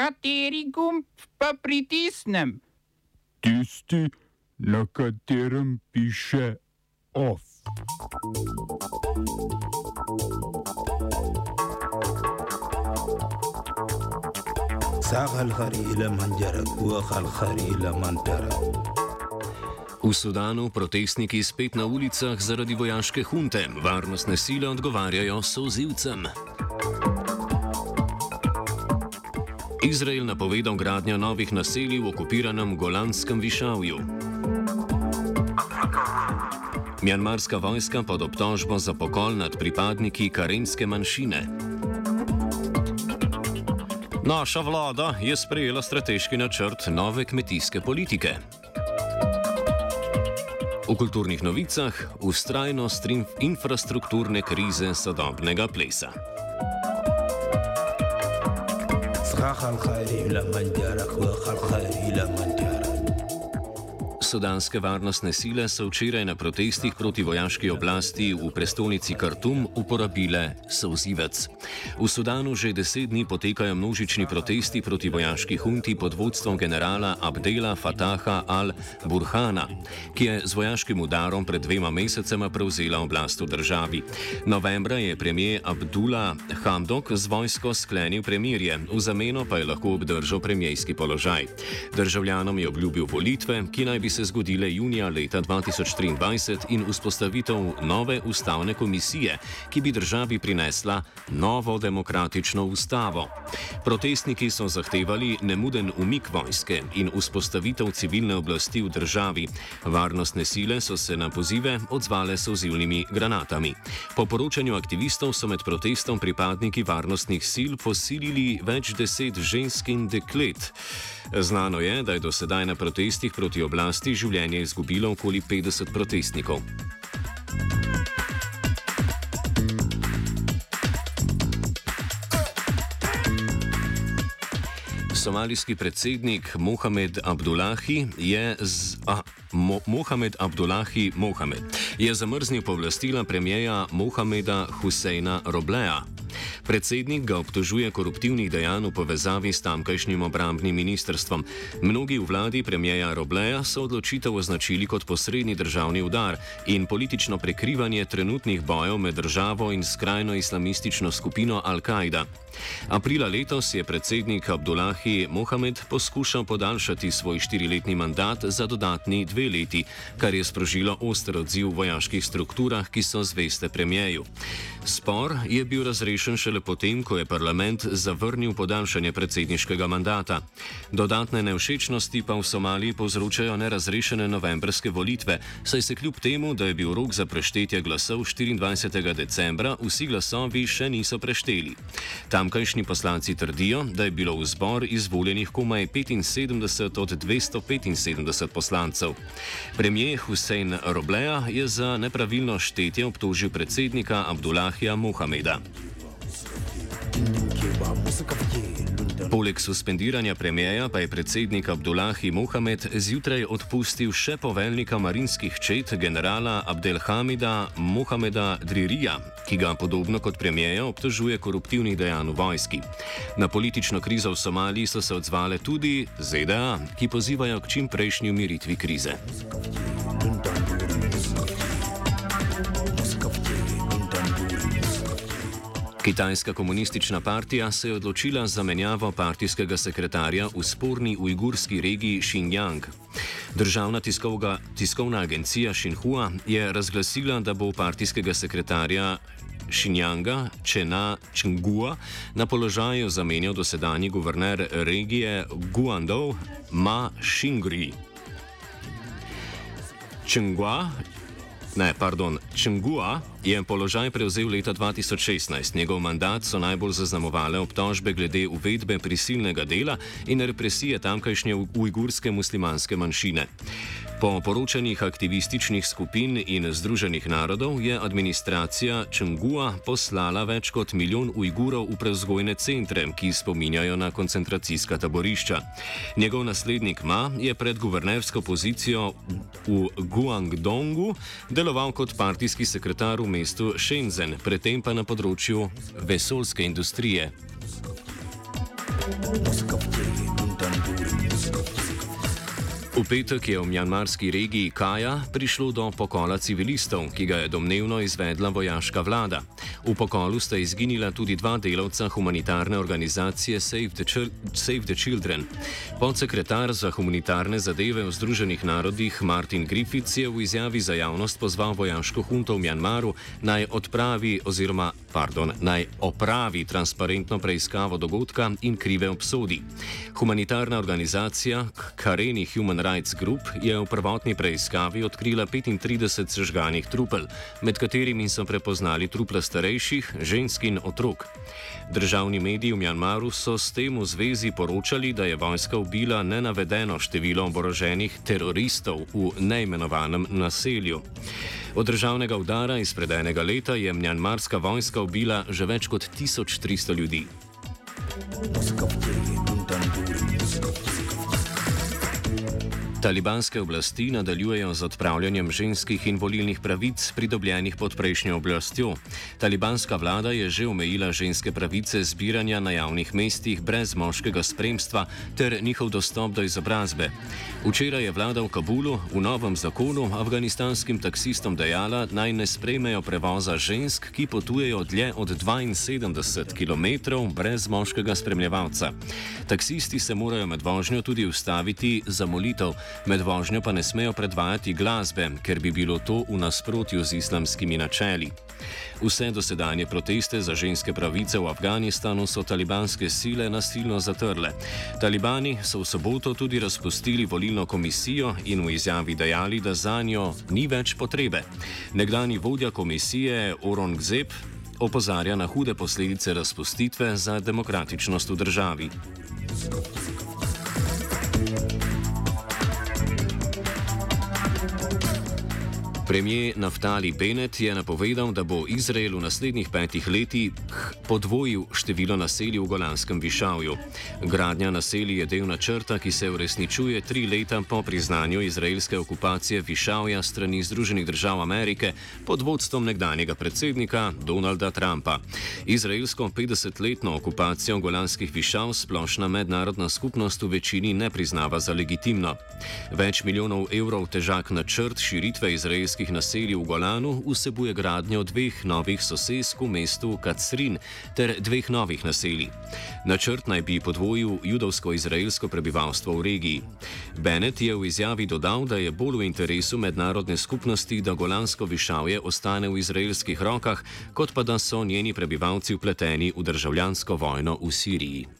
Kateri gumb pa pritisnem? Tisti, na katerem piše OF. V Sudanu protestniki spet na ulicah zaradi vojaške hunte. Varnostne sile odgovarjajo sozivcem. Izrael napovedal gradnjo novih naselij v okupiranem Golanskem višavju. Mjanmarska vojska pod obtožbo za pokol nad pripadniki karenske manjšine. Naša vlada je sprejela strateški načrt nove kmetijske politike. V kulturnih novicah ustrajnost infrastrukturne krize sodobnega plesa. خاخ الخير إلى من جارك وخال خير إلى من جارك sudanske varnostne sile so včeraj na protestih proti vojaški oblasti v prestolnici Khartoum uporabile sozivec. V Sudanu že deset dni potekajo množični protesti proti vojaški hunti pod vodstvom generala Abdela Fataha al-Burhana, ki je z vojaškim udarom pred dvema mesecema prevzela oblast v državi. Novembra je premijer Abdullah Hamdok z vojsko sklenil premirje, v zameno pa je lahko obdržal premijski položaj. Državljanom je obljubil volitve, ki naj bi se se zgodile junija leta 2023 in vzpostavitev nove ustavne komisije, ki bi državi prinesla novo demokratično ustavo. Protestniki so zahtevali nemuden umik vojske in vzpostavitev civilne oblasti v državi. Varnostne sile so se na pozive odzvale s ozivnimi granatami. Po poročanju aktivistov so med protestom pripadniki varnostnih sil posilili več deset žensk in deklet. Znano je, da je do sedaj na protestih proti oblasti življenje izgubilo okoli 50 protestnikov. Somalijski predsednik Mohamed Abdullahi je z, a, Mo, Mohamed Abdullahi Mohamed je zamrznil povlastila premijeja Mohameda Huseina Robleja. Predsednik ga obtožuje koruptivnih dejanj v povezavi s tamkajšnjim obrambnim ministrstvom. Mnogi v vladi premijeja Robleja so odločitev označili kot posredni državni udar in politično prekrivanje trenutnih bojev med državo in skrajno islamistično skupino Al-Kaida. Aprila letos je predsednik Abdullahi Mohamed poskušal podaljšati svoj štiriletni mandat za dodatni dve leti, kar je sprožilo oster odziv v vojaških strukturah, ki so zveste premijeju. Spor je bil razrešen šele potem, ko je parlament zavrnil podaljšanje predsedniškega mandata. Dodatne nevšečnosti pa v Somaliji povzročajo nerazrešene novembrske volitve, saj se kljub temu, da je bil rok za preštetje glasov 24. decembra, vsi glasovi še niso prešteli. Tamkajšnji poslanci trdijo, da je bilo v zbor izvoljenih komaj 75 od 275 poslancev. Premijer Hussein Robleja je za nepravilno štetje obtožil predsednika Abdullahija Mohameda. Poleg suspendiranja premijeja pa je predsednik Abdullahi Mohamed zjutraj odpustil še poveljnika marinskih čet generala Abdelhamida Mohameda Dririja, ki ga podobno kot premijeja obtožuje koruptivnih dejanj v vojski. Na politično krizo v Somaliji so se odzvale tudi ZDA, ki pozivajo k čim prejšnji umiritvi krize. Kitajska komunistična partija se je odločila za menjavo partijskega sekretarja v sporni ujgurski regiji Xinjiang. Državna tiskovga, tiskovna agencija Xinhua je razglasila, da bo partijskega sekretarja Xinjianga Čena Čengua na položaju zamenjal dosedanji guverner regije Guangdong Ma Xingri. Čengua Ne, pardon, Čengua je položaj prevzel leta 2016. Njegov mandat so najbolj zaznamovale obtožbe glede uvedbe prisilnega dela in represije tamkajšnje ujgurske muslimanske manjšine. Po poročanjih aktivističnih skupin in Združenih narodov je administracija Čengua poslala več kot milijon Ujgurov v prevzgojne centre, ki spominjajo na koncentracijska taborišča. Njegov naslednik Ma je pred guvernersko pozicijo v Guangdongu deloval kot partijski sekretar v mestu Shenzhen, predtem pa na področju vesoljske industrije. Muzika in tanduri, muzika v petek je v mjanmarski regiji Kaja prišlo do pokola civilistov, ki ga je domnevno izvedla vojaška vlada. V pokolu sta izginila tudi dva delavca humanitarne organizacije Save the, Chil Save the Children. Podsekretar za humanitarne zadeve v Združenih narodih Martin Griffiths je v izjavi za javnost pozval vojaško hunto v Mjanmaru naj odpravi oziroma pardon, naj opravi transparentno preiskavo dogodka in krive obsodi. Humanitarna organizacija Kareni Human Rights Group je v prvotni preiskavi odkrila 35 sežganih trupel, med katerimi so prepoznali trupla starejših, žensk in otrok. Državni mediji v Mjanmaru so s tem v zvezi poročali, da je vojska ubila nenavedeno število oboroženih teroristov v neimenovanem naselju. Od državnega udara izpred enega leta je mjanmarska vojska ubila že več kot 1300 ljudi. Muzika Talibanske oblasti nadaljujejo z odpravljanjem ženskih in volilnih pravic pridobljenih pod prejšnjo oblastjo. Talibanska vlada je že omejila ženske pravice zbiranja na javnih mestih brez moškega spremstva ter njihov dostop do izobrazbe. Včeraj je vlada v Kabulu v novem zakonu afganistanskim taksistom dejala, naj ne sprejmejo prevoza žensk, ki potujejo dlje od 72 km brez moškega spremljevalca. Taksisti se morajo med vožnjo tudi ustaviti za molitev. Med vožnjo pa ne smejo predvajati glasbe, ker bi bilo to v nasprotju z islamskimi načeli. Vse dosedanje proteste za ženske pravice v Afganistanu so talibanske sile nasilno zatrle. Talibani so v soboto tudi razpustili volilno komisijo in v izjavi dejali, da za njo ni več potrebe. Nekdani vodja komisije Orongzeb opozarja na hude posledice razpustitve za demokratičnost v državi. Premijer Naftali Bennett je napovedal, da bo Izrael v naslednjih petih letih podvojil število naselij v Golanskem višavju. Gradnja naselij je del načrta, ki se uresničuje tri leta po priznanju izraelske okupacije višavja strani Združenih držav Amerike pod vodstvom nekdanjega predsednika Donalda Trumpa. Izraelsko 50-letno okupacijo Golanskih višav splošna mednarodna skupnost v večini ne priznava za legitimno. Več milijonov evrov težak načrt širitve izraelskih naselij v Golanu vsebuje gradnjo dveh novih sosesk v mestu Kacrin ter dveh novih naselij. Načrt naj bi podvojil judovsko-izraelsko prebivalstvo v regiji. Bennett je v izjavi dodal, da je bolj v interesu mednarodne skupnosti, da Golansko višavje ostane v izraelskih rokah, kot pa da so njeni prebivalci vpleteni v državljansko vojno v Siriji.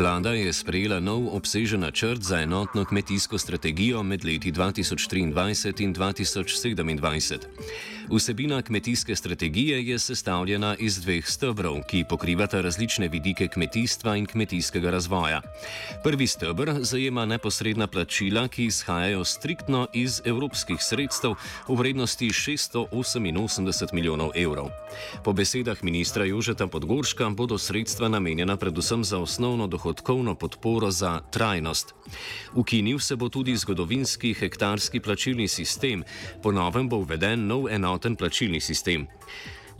Vlada je sprejela nov obsežen načrt za enotno kmetijsko strategijo med leti 2023 in 2027. Vsebina kmetijske strategije je sestavljena iz dveh stebrov, ki pokrivata različne vidike kmetijstva in kmetijskega razvoja. Prvi stebr zajema neposredna plačila, ki izhajajo striktno iz evropskih sredstev v vrednosti 688 milijonov evrov. Po besedah ministra Jožeta Podgorška bodo sredstva namenjena predvsem za osnovno dohodkovno podporo za trajnost. Ukinil se bo tudi zgodovinski hektarski plačilni sistem, po novem bo uveden nov enoten plačilni sistem.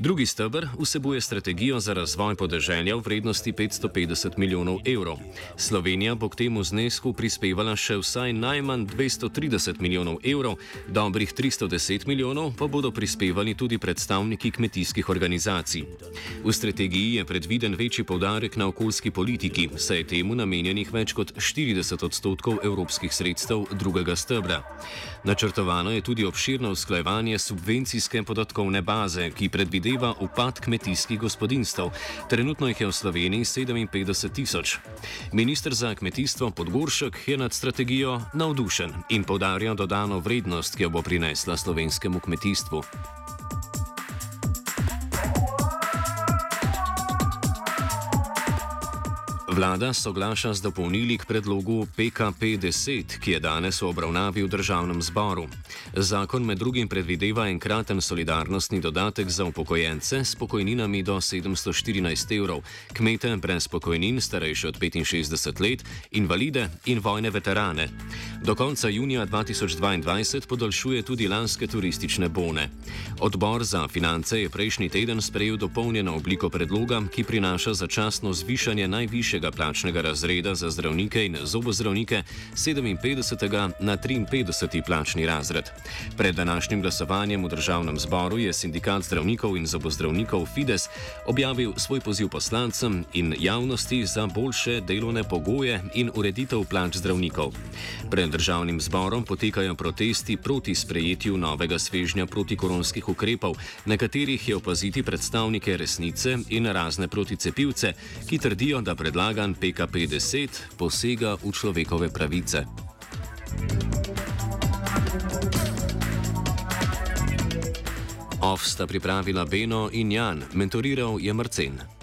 Drugi stebr vsebuje strategijo za razvoj podeželja v vrednosti 550 milijonov evrov. Slovenija bo k temu znesku prispevala še vsaj najmanj 230 milijonov evrov, dobrih 310 milijonov pa bodo prispevali tudi predstavniki kmetijskih organizacij. V strategiji je predviden večji povdarek na okoljski politiki, saj je temu namenjenih več kot 40 odstotkov evropskih sredstev drugega stebra. Načrtovano je tudi obširno usklajevanje subvencijske podatkovne baze, ki predvideva upad kmetijskih gospodinstv. Trenutno jih je v Sloveniji 57 tisoč. Ministr za kmetijstvo Podgoršek je nad strategijo navdušen in povdarja dodano vrednost, ki jo bo prinesla slovenskemu kmetijstvu. Vlada soglaša z dopolnili k predlogu PKP-10, ki je danes v obravnavi v državnem zboru. Zakon med drugim predvideva enkraten solidarnostni dodatek za upokojence s pokojninami do 714 evrov, kmete brez pokojnin starejše od 65 let, invalide in vojne veterane. Do konca junija 2022 podaljšuje tudi lanske turistične bone. Odbor za finance je prejšnji teden sprejel dopolnjeno obliko predloga, ki prinaša začasno zvišanje najvišjega plačnega razreda za zdravnike in zobozdravnike 57. na 53. plačni razred. Pred današnjim glasovanjem v državnem zboru je sindikat zdravnikov in zobozdravnikov Fides objavil svoj poziv poslancem in javnosti za boljše delovne pogoje in ureditev plač zdravnikov. Pred državnim zborom potekajo protesti proti sprejetju novega svežnja protikoronskih ukrepov, na katerih je opaziti predstavnike resnice in razne proticepivce, ki trdijo, da predlagan PKP-10 posega v človekove pravice. Off sta pripravila Beno in Jan, mentoriral je Marcen.